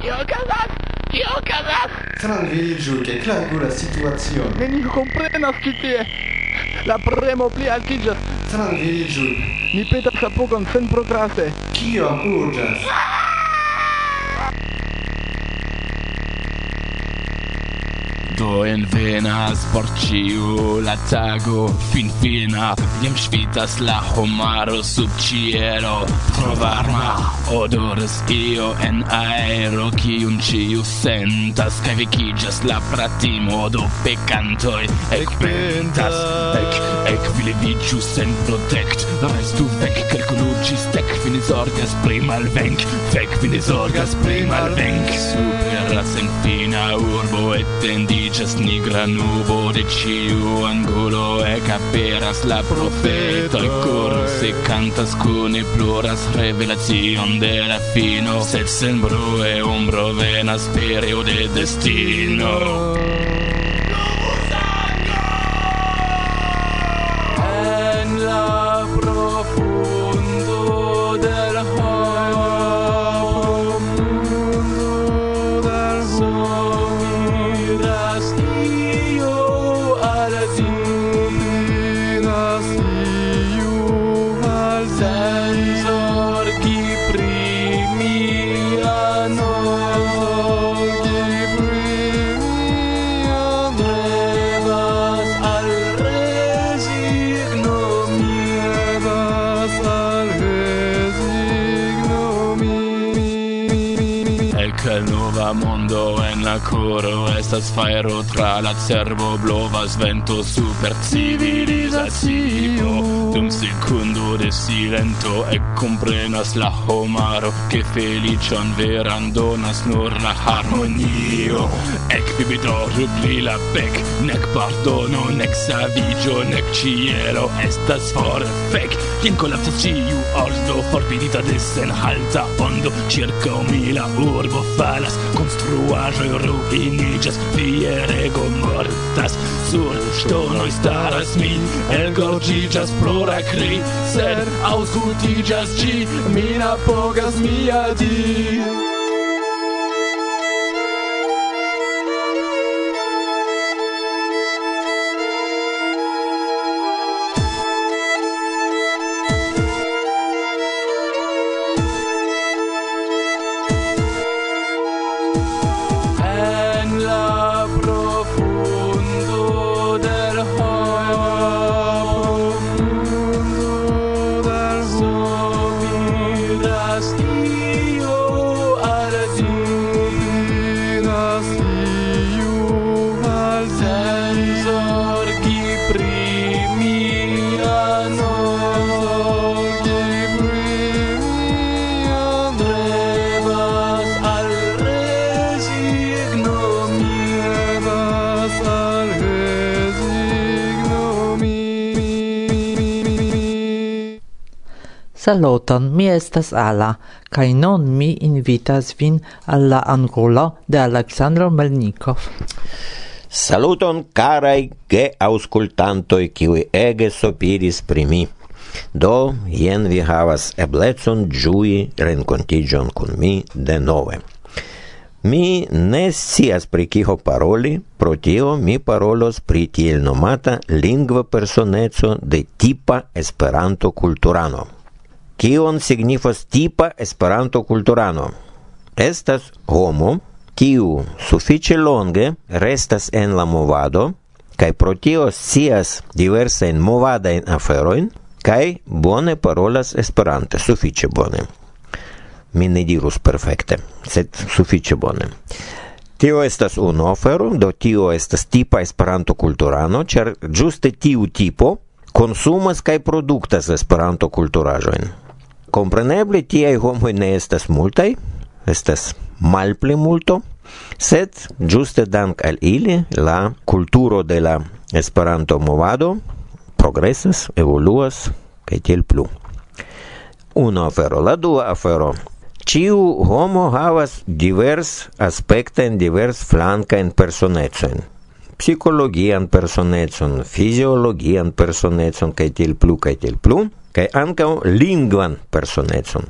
Kio okazas! Kio okazas! Trankviliĝu kaj klargu la situacion. Neniu komprenas ĉi tie. La premo pli altiĝas. Trankviliĝu. Mi petas apogon sen prokraste. Kiom urĝas? Ah! Do en venas por ĉiu la tago finfina Jam ŝvitas la homaro sub ĉielo Tro varma odoras io en aero Kiun ĉiu sentas kaj vekiĝas la pratimo Do pekantoj. Ekpentas Ek, ek, vi leviĝu sen protekt. Restu vek, kalkulu ĝis tek Vi ne zorgas pri malvenk. Vek, vi ne zorgas pri malvenk. Super inter la senfina urbo etendiĝas nigra nubo de ciu angulo ekaperas la profeta Il coro se cantas cune pluras revelacion de la fino sed sen brue umbro venas pereo de destino. estas faero tra la cervo blovas vento super civilizazio dum secundo de silento e comprenas la homaro che felicion veran donas nur la harmonio. Ec vividoru pli la bec nec pardono nec savigio nec cielo. Estas for fec tien collapsa ciu ordo forbidita de senhalta ondo circa mila urbo falas construajo ruinigas fierego mortas Sur ŝtonoj staras mi Elgorĝiĝas pro la kri Sed aŭskultiĝas ĝi Mi ne pogas mia di. Saluton, mi estas Ala, kaj nun mi invitas vin al la angulo de Aleksandro Melnikov. Saluton, karaj ge auscultantoj, kiuj ege sopiris pri mi. Do, jen vi havas eblecon ĝui renkontiĝon kun mi denove. Mi ne scias pri kio paroli, pro tio mi parolos pri tiel nomata lingva personeco de tipa Esperanto-kulturano kion signifas tipa Esperanto kulturano. Estas homo kiu sufiĉe longe restas en la movado kaj pro tio scias diversajn movadajn aferojn kaj bone parolas Esperante, sufiĉe bone. Mi ne dirus perfekte, sed sufiĉe bone. Tio estas unu ofero, do tio estas tipa Esperanto kulturano, ĉar ĝuste tiu tipo konsumas kaj produktas Esperanto kulturaĵojn. Compreneble tiaj homoj ne estas multai estas malpli multo, sed juste dank al ili la kulturo de la Esperanto movado progresas, evoluas kaj tiel plu. Unu afero, la dua afero. ciu homo havas divers aspektojn, divers flankajn personecojn. Psikologian personecon, fiziologian personecon kaj tiel plu kaj tiel plu kai ankaŭ lingvan personecon.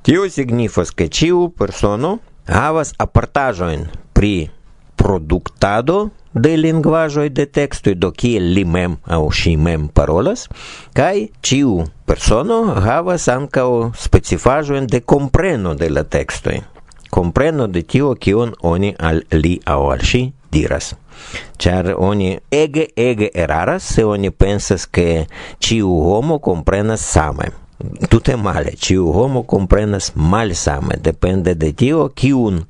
Tio signifas, ke ĉiu persono havas apartajoin pri produktado de lingvaĵoj de tekstoj, do kiel li mem aŭ si mem parolas, kai ciu persono havas ankaŭ specifaĵojn de kompreno de la tekstoj, kompreno de tio, kion oni al li aŭ al ŝi diras. Char oni ege ege eraras se oni pensas ke ciu homo comprenas same. Tute male, ciu homo comprenas malsame, depende de tio kiun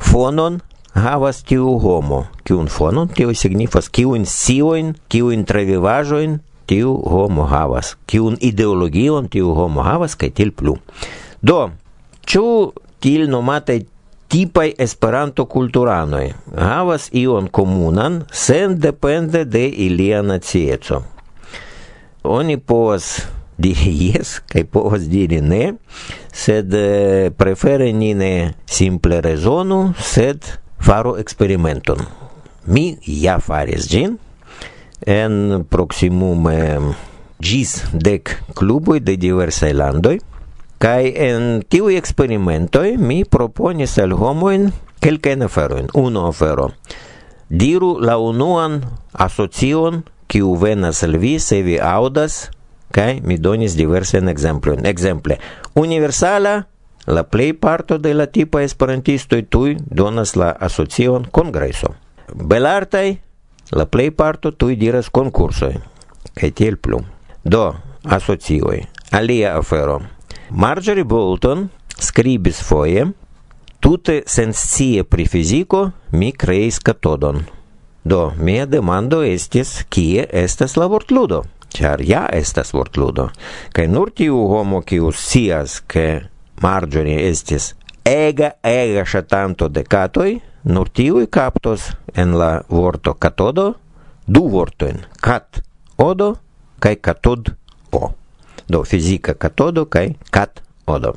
fonon havas tiu homo. Kiun fonon, tio signifas kiun sioin, kiun travivajoin, tiu homo havas. Kiun ideologion tiu homo havas, kaj til plu. Do, ĉu til nomataj tipai Esperanto kulturanoj havas ion komunan sendepende de ilia nacieco. Oni povas diri jes kaj povas diri ne, sed eh, prefere ni ne simple rezonu, sed faru eksperimenton. Mi ja faris ĝin en proksimume ĝis dek kluboj de diversaj landoj. Kai en tiu eksperimento mi proponis al homoin kelkajn aferoin, Unu afero. Diru la unuan asocion kiu venas al vi se vi audas kai mi donis diversen ekzemplojn. Ekzemple, universala la plej parto de la tipa esperantisto tuj donas la asocion kongreso. Belartaj la plej parto tuj diras konkursoj kaj tiel plu. Do, asocioj. Alia afero. Marjorie Bolton scribis foie tute sensie pri fisico mi creis catodon. Do mia demando estis kie estas la vortludo, ĉar ja estas vortludo. Kai nur tiu homo kiu sias ke Marjorie estis ega ega shatanto de katoj, nur tiui captos en la vorto katodo du vortoin, kat odo kai katod o do fizika katodo kaj kat odo.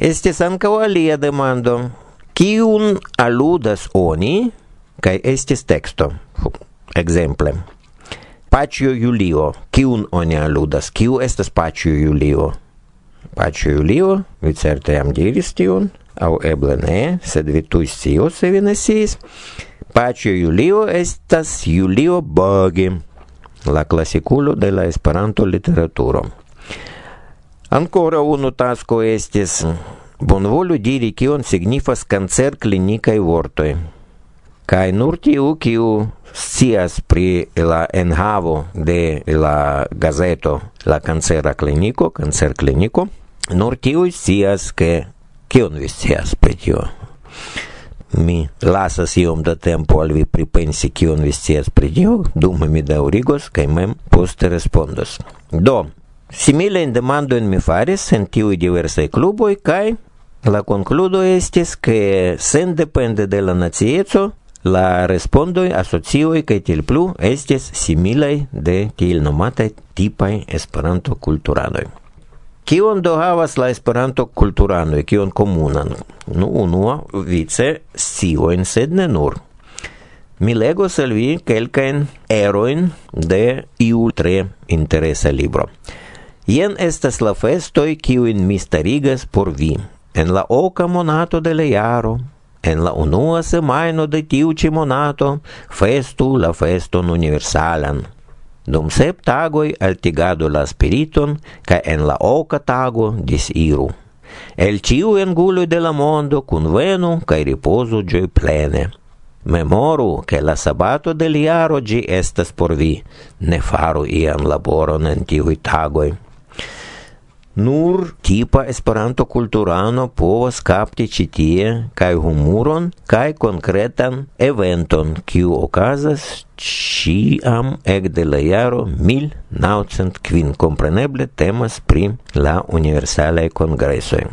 Estis ankaŭ alia demando, kiun aludas oni kaj estis teksto. Ekzemple. Pacio Julio, kiun oni aludas, kiu estas Pacio Julio? Pacio Julio, vi certe jam diris tion, au eble ne, sed vi tuj scios se vi ne sciis. Pacio Julio estas Julio Bogi la classiculo de la Esperanto literaturo. Ancora unu tasko estis bonvolu diri kion signifas cancer clinicae vortoi. Kaj nur tiu, kiu scias pri la enhavo de la gazeto La cancera Kliniko, cancer Kliniko, nur tiu scias, ke kion vi scias pri tio mi lasas iom da tempo al vi pripensi kion vi scias pri tio, dume mi daŭrigos kaj mem poste respondos. Do, simile in demando demandojn mi faris en tiuj diversaj kluboj kaj la konkludo estis, ke sendepende de la nacieco la respondoj, asocioj kaj tiel plu estis similaj de tiel nomataj tipaj Esperanto-kulturanoj. Kion do havas la Esperanto-kulturanoj, kion komunan? nu unua vice scioin, sed ne nur. Mi legos al vi kelkajn eroin de iu tre interesa libro. Jen estas la festoj kiujn mi starigas por vi. En la oka monato de la jaro, en la unua semajno de tiu ĉi monato, festu la feston universalan. Dum sep tagoi altigado la spiriton, ca en la oca tago disiru el ciu engulo de la mondo convenu cae riposo gioi plene. Memoru che la sabato del iaro gi estas por vi, ne faru ian laboron en tiui tagoi nur tipa Esperanto kulturano povas kapti ĉi tie kaj humuron kaj konkretan eventon kiu okazas ĉiam ekde la jaro 1905 kompreneble temas pri la universalaj kongresoj.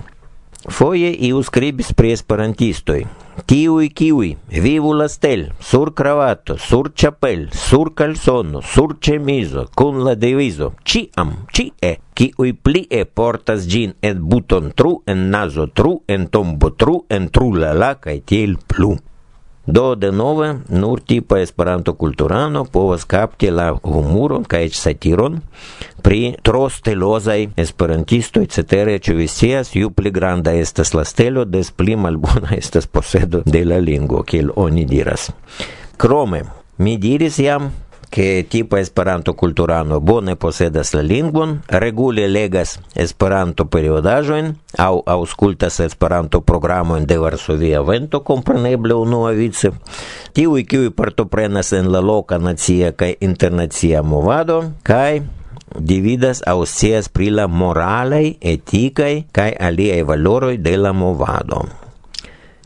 Foje iu scribis pri esperantistoj. Tiuj, kiuj vivu la stel, sur cravato, sur chapel, sur calzono, sur chemizo, kun la devizo, ciam, cie, kiuj plie portas gin et buton tru, en nazo tru, en tombo tru, en tru la la kaj tiel plu. Do denove nur tipa Esperanto kulturano povas kapti la humoron kaj satiron pri tro stelozaj esperantistoj cetere ĉu vi scias ju pli granda estas la stelo des pli malbona estas posedo de la lingvo kiel oni diras. Krome mi diris jam ke tipo Esperanto culturano bone posedas la lingvon, regule legas Esperanto periodajoin, aŭ aŭskultas Esperanto programoin de Varsovia Vento kompreneble unuavice. tiui kiui partoprenas en la loca nacia kaj internacia movado kaj dividas au pri la moralei, etikai kai aliei valoroi de la movado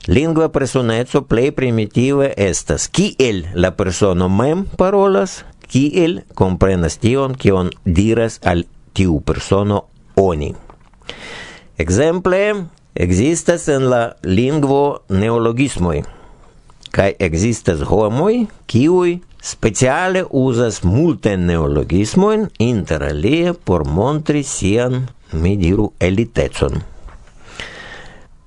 lingua personetso plei primitive estas kiel la persono mem parolas, kiel comprenas tion, kion diras al tiu persono oni. exemple existas en la lingvo neologismoj kaj existas homoj, qui speciale uzas multe neologismoin inter alie por montri sian, mi diru, elitecon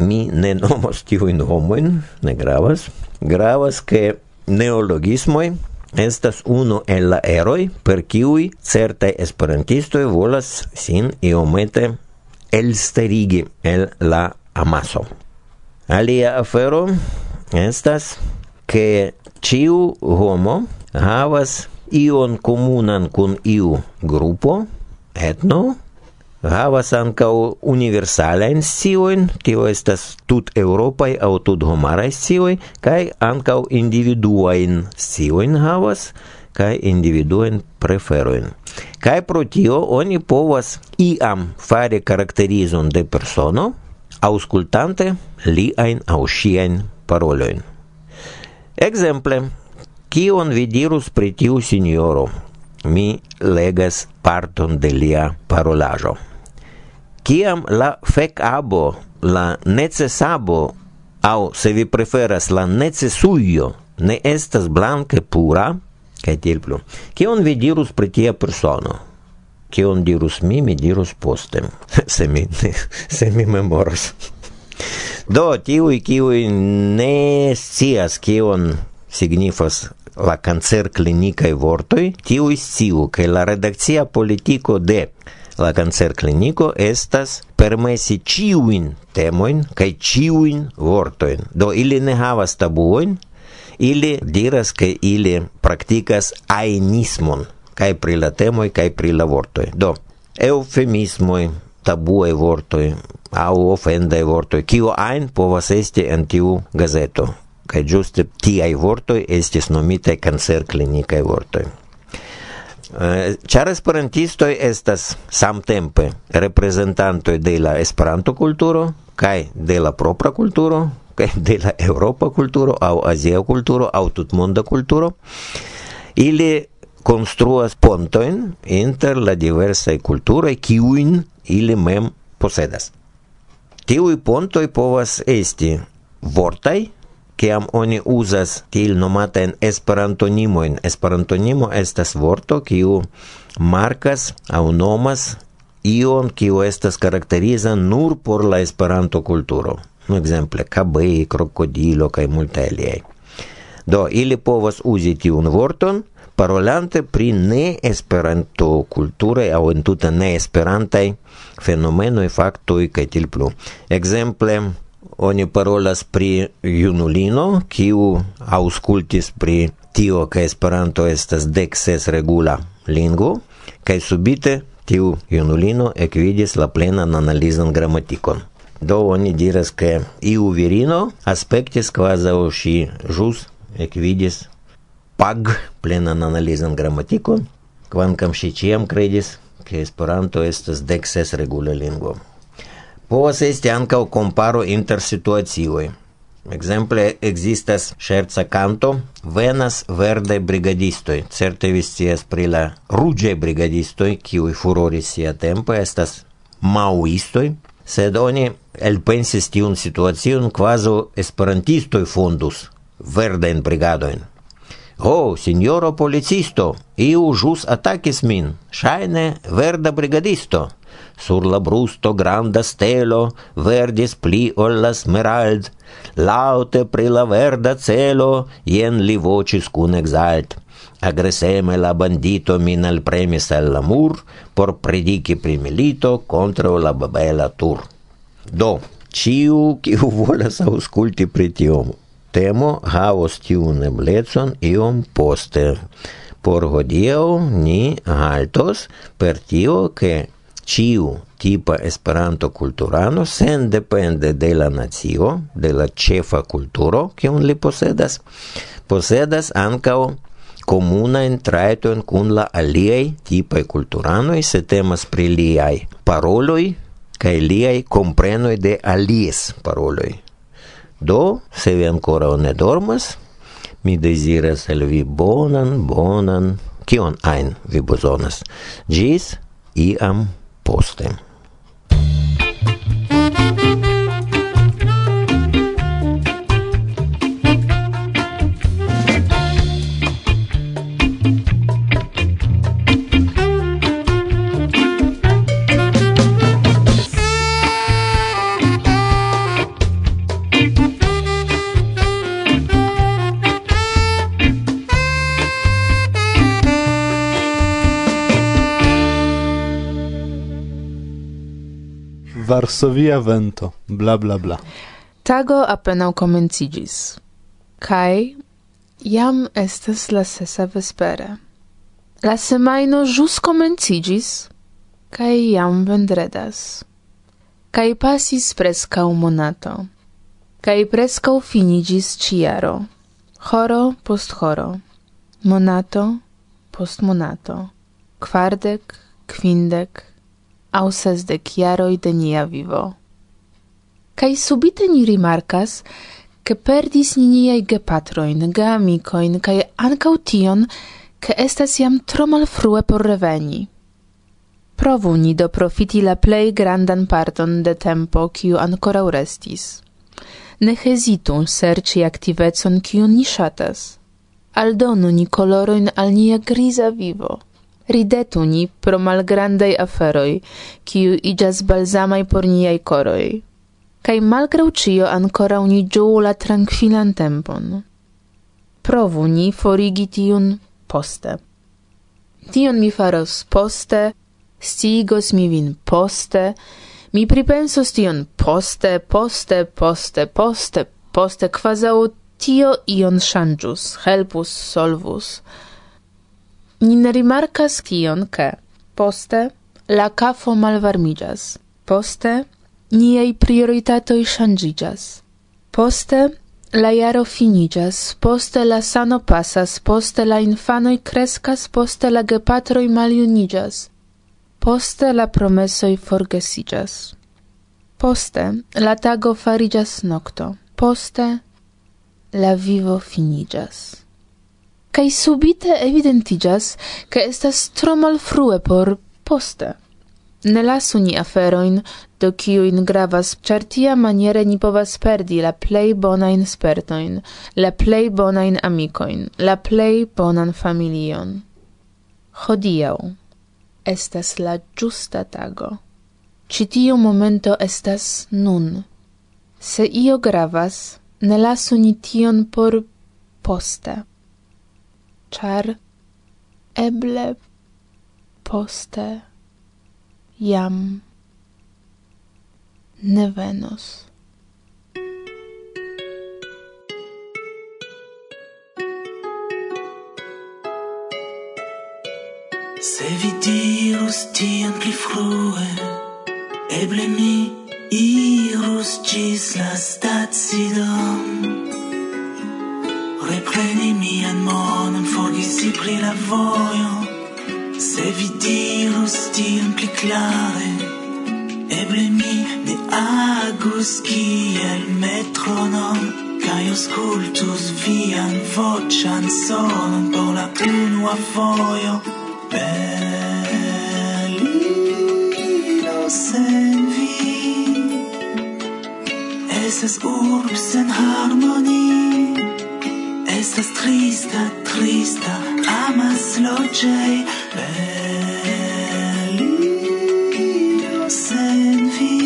mi ne nomos tiujn homoin, ne gravas. Gravas, ke neologismoi estas unu el la eroi per kiui certaj esperantistoi volas sin iomete elsterigi el la amaso. Alia afero estas ke ciu homo havas ion comunan kun iu grupo, etno, havas ankaŭ universalajn sciojn, tio estas tut eŭropaj aŭ tut homaraj scioj, kaj ankaŭ individuajn sciojn havas kaj individuajn preferojn. Kaj pro tio oni povas iam fari karakterizon de persono, aŭskultante liajn aŭ ŝiajn parolojn. Ekzemple, kion vi dirus pri tiu sinjoro? Mi legas parton de lia parolaĵo kiam la fecabo, la necesabo, au se vi preferas la necesujo, ne estas blanke pura, kaj tiel plu. Kion vi dirus pri tia persono? Kion dirus mi, mi dirus poste, se mi, se mi memoras. Do, tiui, kiui ne scias kion signifas la cancer clinicae vortoi, tiui sciu, che la redakcia politico de la cancer clinico estas permesi ciuin temoin kai ciuin vortoin. Do ili ne havas tabuoin, ili diras, ke ili praktikas ainismon kai pri la temoi kai pri la vortoi. Do eufemismoj, tabuaj vortoi, au ofendaj vortoi, kio ain povas esti en tiu gazeto. Kaj ti ai vortoi estis nomitaj kancerklinikaj vortoi. Eh, Ĉar esperantistoj estas samtempe reprezentantoj de la Esperanto-kulturo kaj de la propra kulturo kaj de la eŭropa kulturo aŭ azia kulturo aŭ tutmonda kulturo. Ili konstruas pontojn inter la diversaj kulturoj kiujn ili mem posedas. Tiuj pontoj povas esti vortaj kiam oni uzas til nomatajn esperantonimojn. Esperantonimo estas vorto, kiu markas aŭ nomas ion, kiu estas karakteriza nur por la Esperanto-kulturo. Nu, ekzemple, kabei krokodilo kaj multaj aliaj. Do, ili povas uzi tiun vorton, parolante pri ne esperanto kulture aŭ entute ne esperantaj fenomenoj, faktoj kaj tiel plu. Ekzemple, oni parolas pri junulino, kiu auscultis pri tio, ke Esperanto estas dek ses regula lingvo, kaj subite tiu junulino ekvidis la plenan analizan gramatikon. Do oni diras, ke iu virino aspektis kvazaŭ ŝi ĵus ekvidis pag plenan analizan gramatikon, kvankam ŝi ĉiam kredis, ke Esperanto estas dek ses regula lingvo. Povas esti ankaŭ komparo inter situacioj. Exemple ekzistas ŝerca kanto venas verdaj brigadistoj. Certe vi scias pri la ruĝaj brigadistoj, kiuj furoris siatempe estas maoistoj, sed oni elpensis tiun situacion kvazaŭ esperantistoj fondus verdajn brigadojn. Ho, signoro policisto, iu jus atakis min, shaine verda brigadisto. Sur la brusto granda stelo verdis pli ol la smerald, laute pri la verda celo jen li vocis cun exalt. Agreseme la bandito min alpremis al la mur por prediki pri milito la babela tur. Do, ciu kiu volas ausculti pri tiomo. Temo havos tiun eblecon iom poste. Por hodiaŭ ni haltos per tio, che ciu tipa Esperanto culturano sen depende de la nacio, de la cefa culturo che un li posedas, posedas ancao comuna entraeton cun la aliei tipai culturanoi se temas pri liai paroloi cae liai comprenoi de alies paroloi. Do, se vi ancora ne dormas, mi desiras el vi bonan, bonan, kion ein vi bozonas. Gis, iam postem Varsovia vento, bla bla bla. Tago apenaŭ comencigis. Kai jam estas la sesa vespere. La semaino jus comencigis, kai jam vendredas. Kai pasis preskaŭ monato, Kai preskaŭ finigis ciaro. horo post horo, monato post monato, kvardek, kvindek, au sesdec iaroi de nia vivo. Cai subite ni rimarcas, che perdis ni niai gepatroin, geamicoin, cae ancau tion, che estas iam tro malfrue por reveni. Provu ni do profiti la plei grandan parton de tempo, kiu ancora restis. Ne hesitu serci activetson, kiu ni shatas. Aldonu ni coloroin al nia grisa vivo ridetu ni pro malgrandai aferoi, kiu igas balsamai por niai coroi. Cai malgrau cio ancora uni ĝuu la tranquillan tempon. Provu ni forigi tiun poste. Tion mi faros poste, stigos mi vin poste, mi pripensos tion poste, poste, poste, poste, poste, quasau tio ion changius, helpus, solvus ni ne rimarcas tion, che poste la kafo malvarmigas, poste niei prioritatoj shangigas, poste La iaro finigas, poste la sano pasas, poste la infanoj kreskas, poste la gepatroi maliunigas, poste la promesoj forgesigas, Poste la tago farigas nokto, poste la vivo finigas cae subite evidentigas che estas tro malfrue por poste. Ne lasu ni aferoin, do kiuin gravas, char tia maniere ni povas perdi la plei bonain spertoin, la plei bonain amicoin, la plei bonan familion. Hodiau estas la giusta tago. Citiu momento estas nun. Se io gravas, ne lasu ni tion por poste char eble poste jam ne venos. Se vi dirus tien pli frue, eble mi irus gis la stacidon. Repreni mian monon, forgisi pri la vojo. Se vi dirus tion pli klare, eble mi ne agus kiel metronom, kaj aŭskultus vian voĉan sonon por la unua vojo. Berlino sen vi, estas urb sen harmonio, estas trista, trista, amas loĝej Belio sen vi.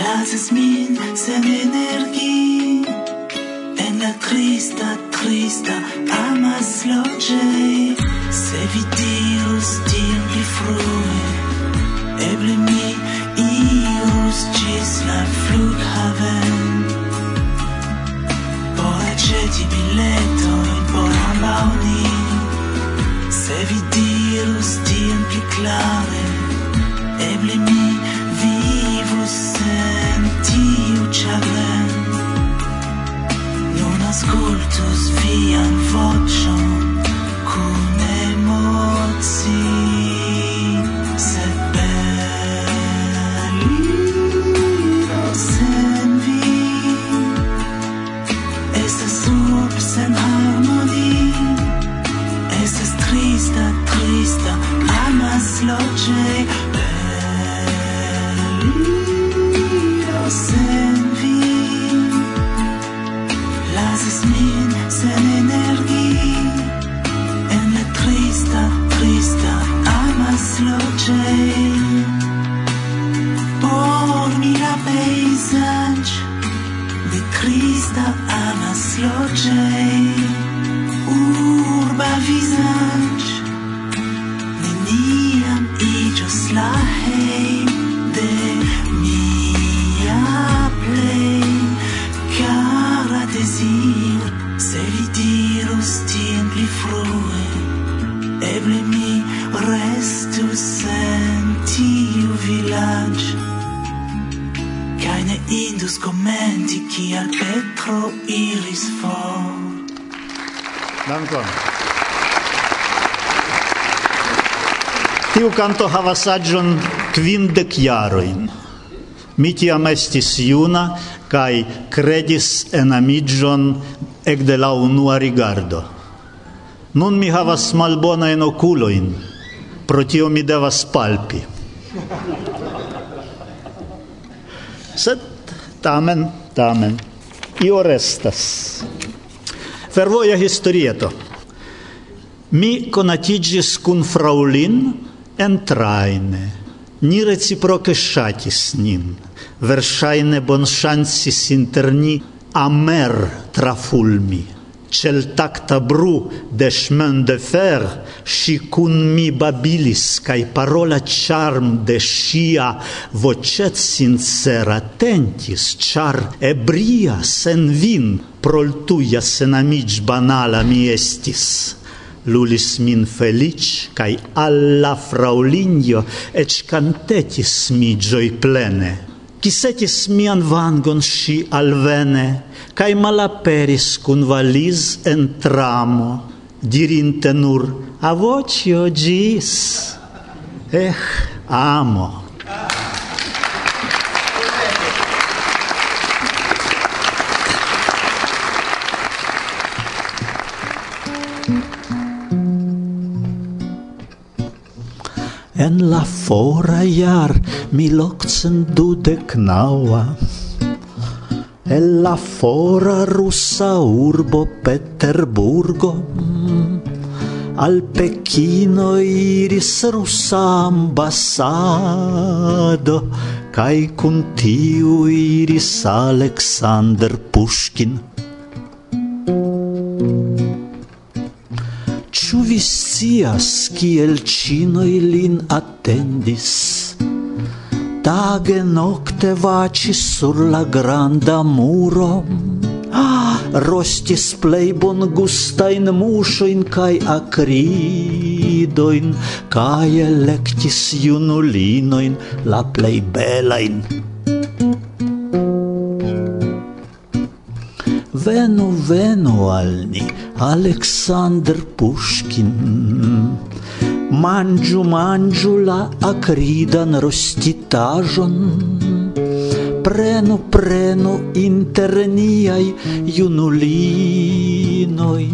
Lasis min sen energi En la trista, trista, amas loĝej Se vi dirus tion pli frue Eble mi now. sen energii en la trista, trista amasloĝej. canto havas agion quindec jaroin. Mi tiam estis juna, cae credis enamigion ec de la unua rigardo. Nun mi havas malbona en oculoin, pro tio mi devas palpi. Sed tamen, tamen, io restas. Fervoia historieto. Mi conatigis cun fraulin, entraine, ni reciproke shatis nin, versaine bon inter ni amer trafulmi, cel tacta bru de chemin de fer, și cun mi babilis, cae parola charm de șia, vocet sincer atentis, char ebria sen vin, proltuia sen amici banala mi estis lulis min felic, cae alla fraulinio, ec cantetis mi gioi plene. Quisetis mian vangon sci alvene, cae malaperis cun valiz en tramo, dirinte nur, avocio gis. Eh, amo. en la fora jar mil okcent dudek naŭa. El la fora rusa urbo Peterburgo al Pekino iris rusa ambasado kaj kun tiu iris Alexander Pushkin Ĉu vi scias, kiel ĉinoj lin attendis? Tage nocte vacis sur la granda muro, ah, Rostis plej bongustajn in kai acridoin kaj electis junulinojn la plej in venu, venu al ni, Aleksandr Pushkin. Manĝu, manĝu la akridan rostitaĵon, Prenu, prenu inter niaj junulinoj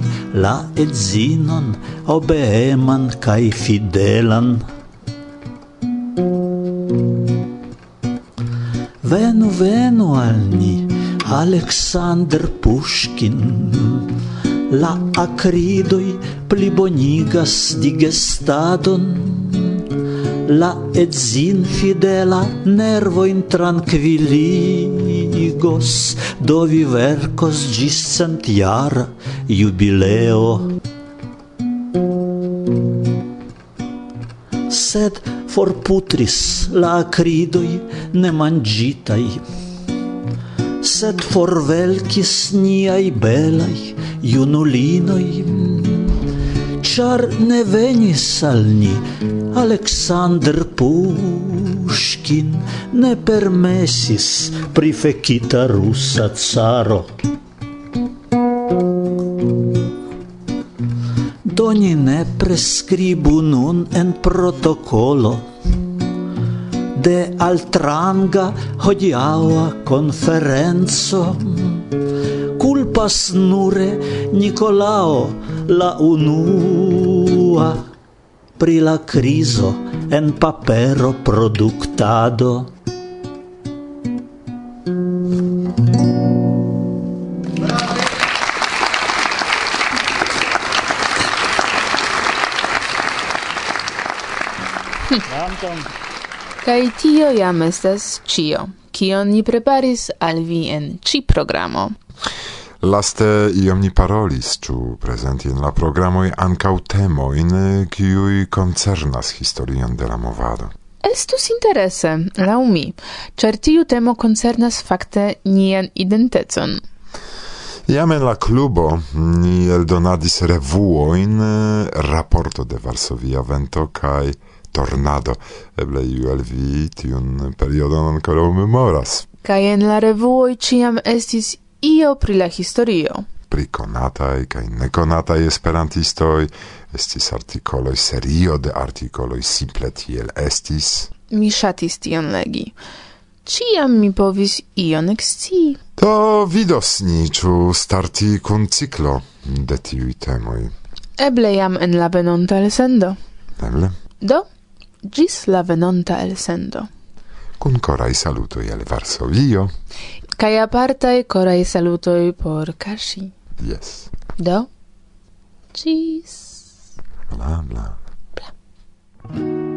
la edzinon obeeman kaj fidelan. Venu, venu al ni, Aleksandr Puškin La acridoi plibonigas digestadon La edzin fidela nervoin tranquilligos Do vi vercos gis centjara jubileo. Sed forputris la acridoi nemangitai sed forvelkis niai belai junulinoi char ne venis al ni Aleksandr Puŝkin, ne permesis prifekita rusa caro. Doni ne preskribu nun en protokolo de altranga hodiaua conferenzo. Culpas nure Nicolao la unua pri la criso en papero productado Kai tio jam estas cio, kion ni preparis al vi en ci programo. Laste iom ni parolis, ĉu prezenti en la programoj ankaŭ temojn, eh, kiuj koncernas historion de la movado. Estus interese, laŭ mi, ĉar tiu temo koncernas fakte nian identecon. Iam en la klubo ni eldonadis revuojn eh, raporto de Varsovia Vento kaj tornado. Eble iu el vi tiun periodon ancora memoras. Kaj en la revuoi ciam estis io pri la historio. Pri conatai kaj neconatai esperantistoj estis artikoloj, serio de artikoloj simple tiel estis. Mi ŝatis tion legi. Ciam mi povis ion exci. To vidos ni ĉu starti kun ciklo de tiuj temoj. Eble jam en la venonta elsendo. Eble. Do, gis la venonta el sendo. Kun corai salutoi al Varsovio. Kai apartai corai salutoi por Kashi. Yes. Do? Gis. Bla, bla. Bla.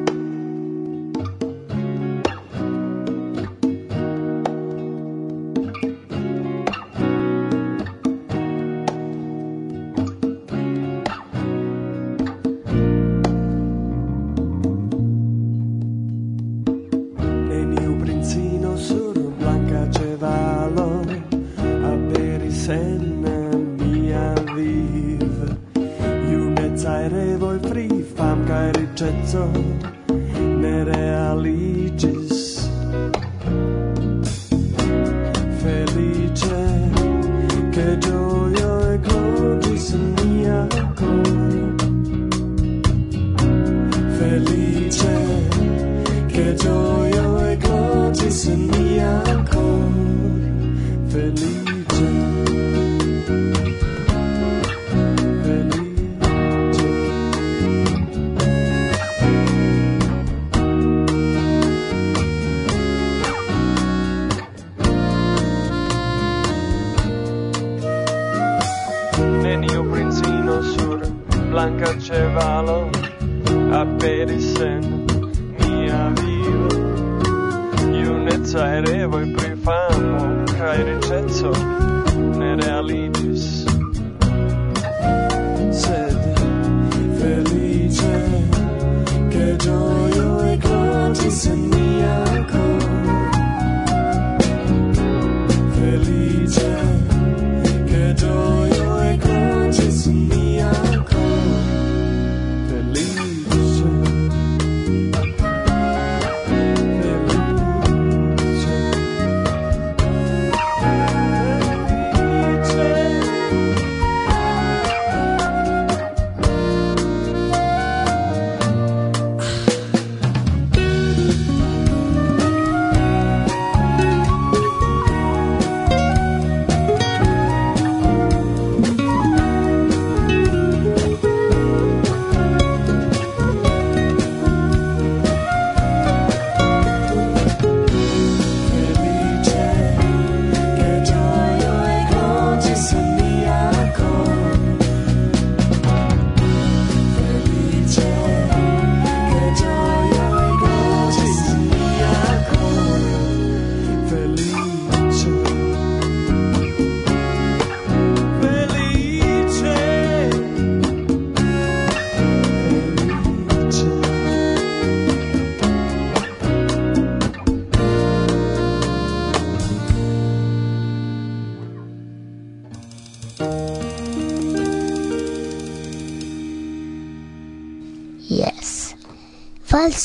blanca cevalo aperis en mia vivo junecaj revoj pri famo cae riĉeco ne realigis sed feliĉe ke ĝojo ekloĝis in mia cor.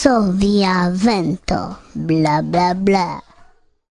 solvi via vento, bla bla bla.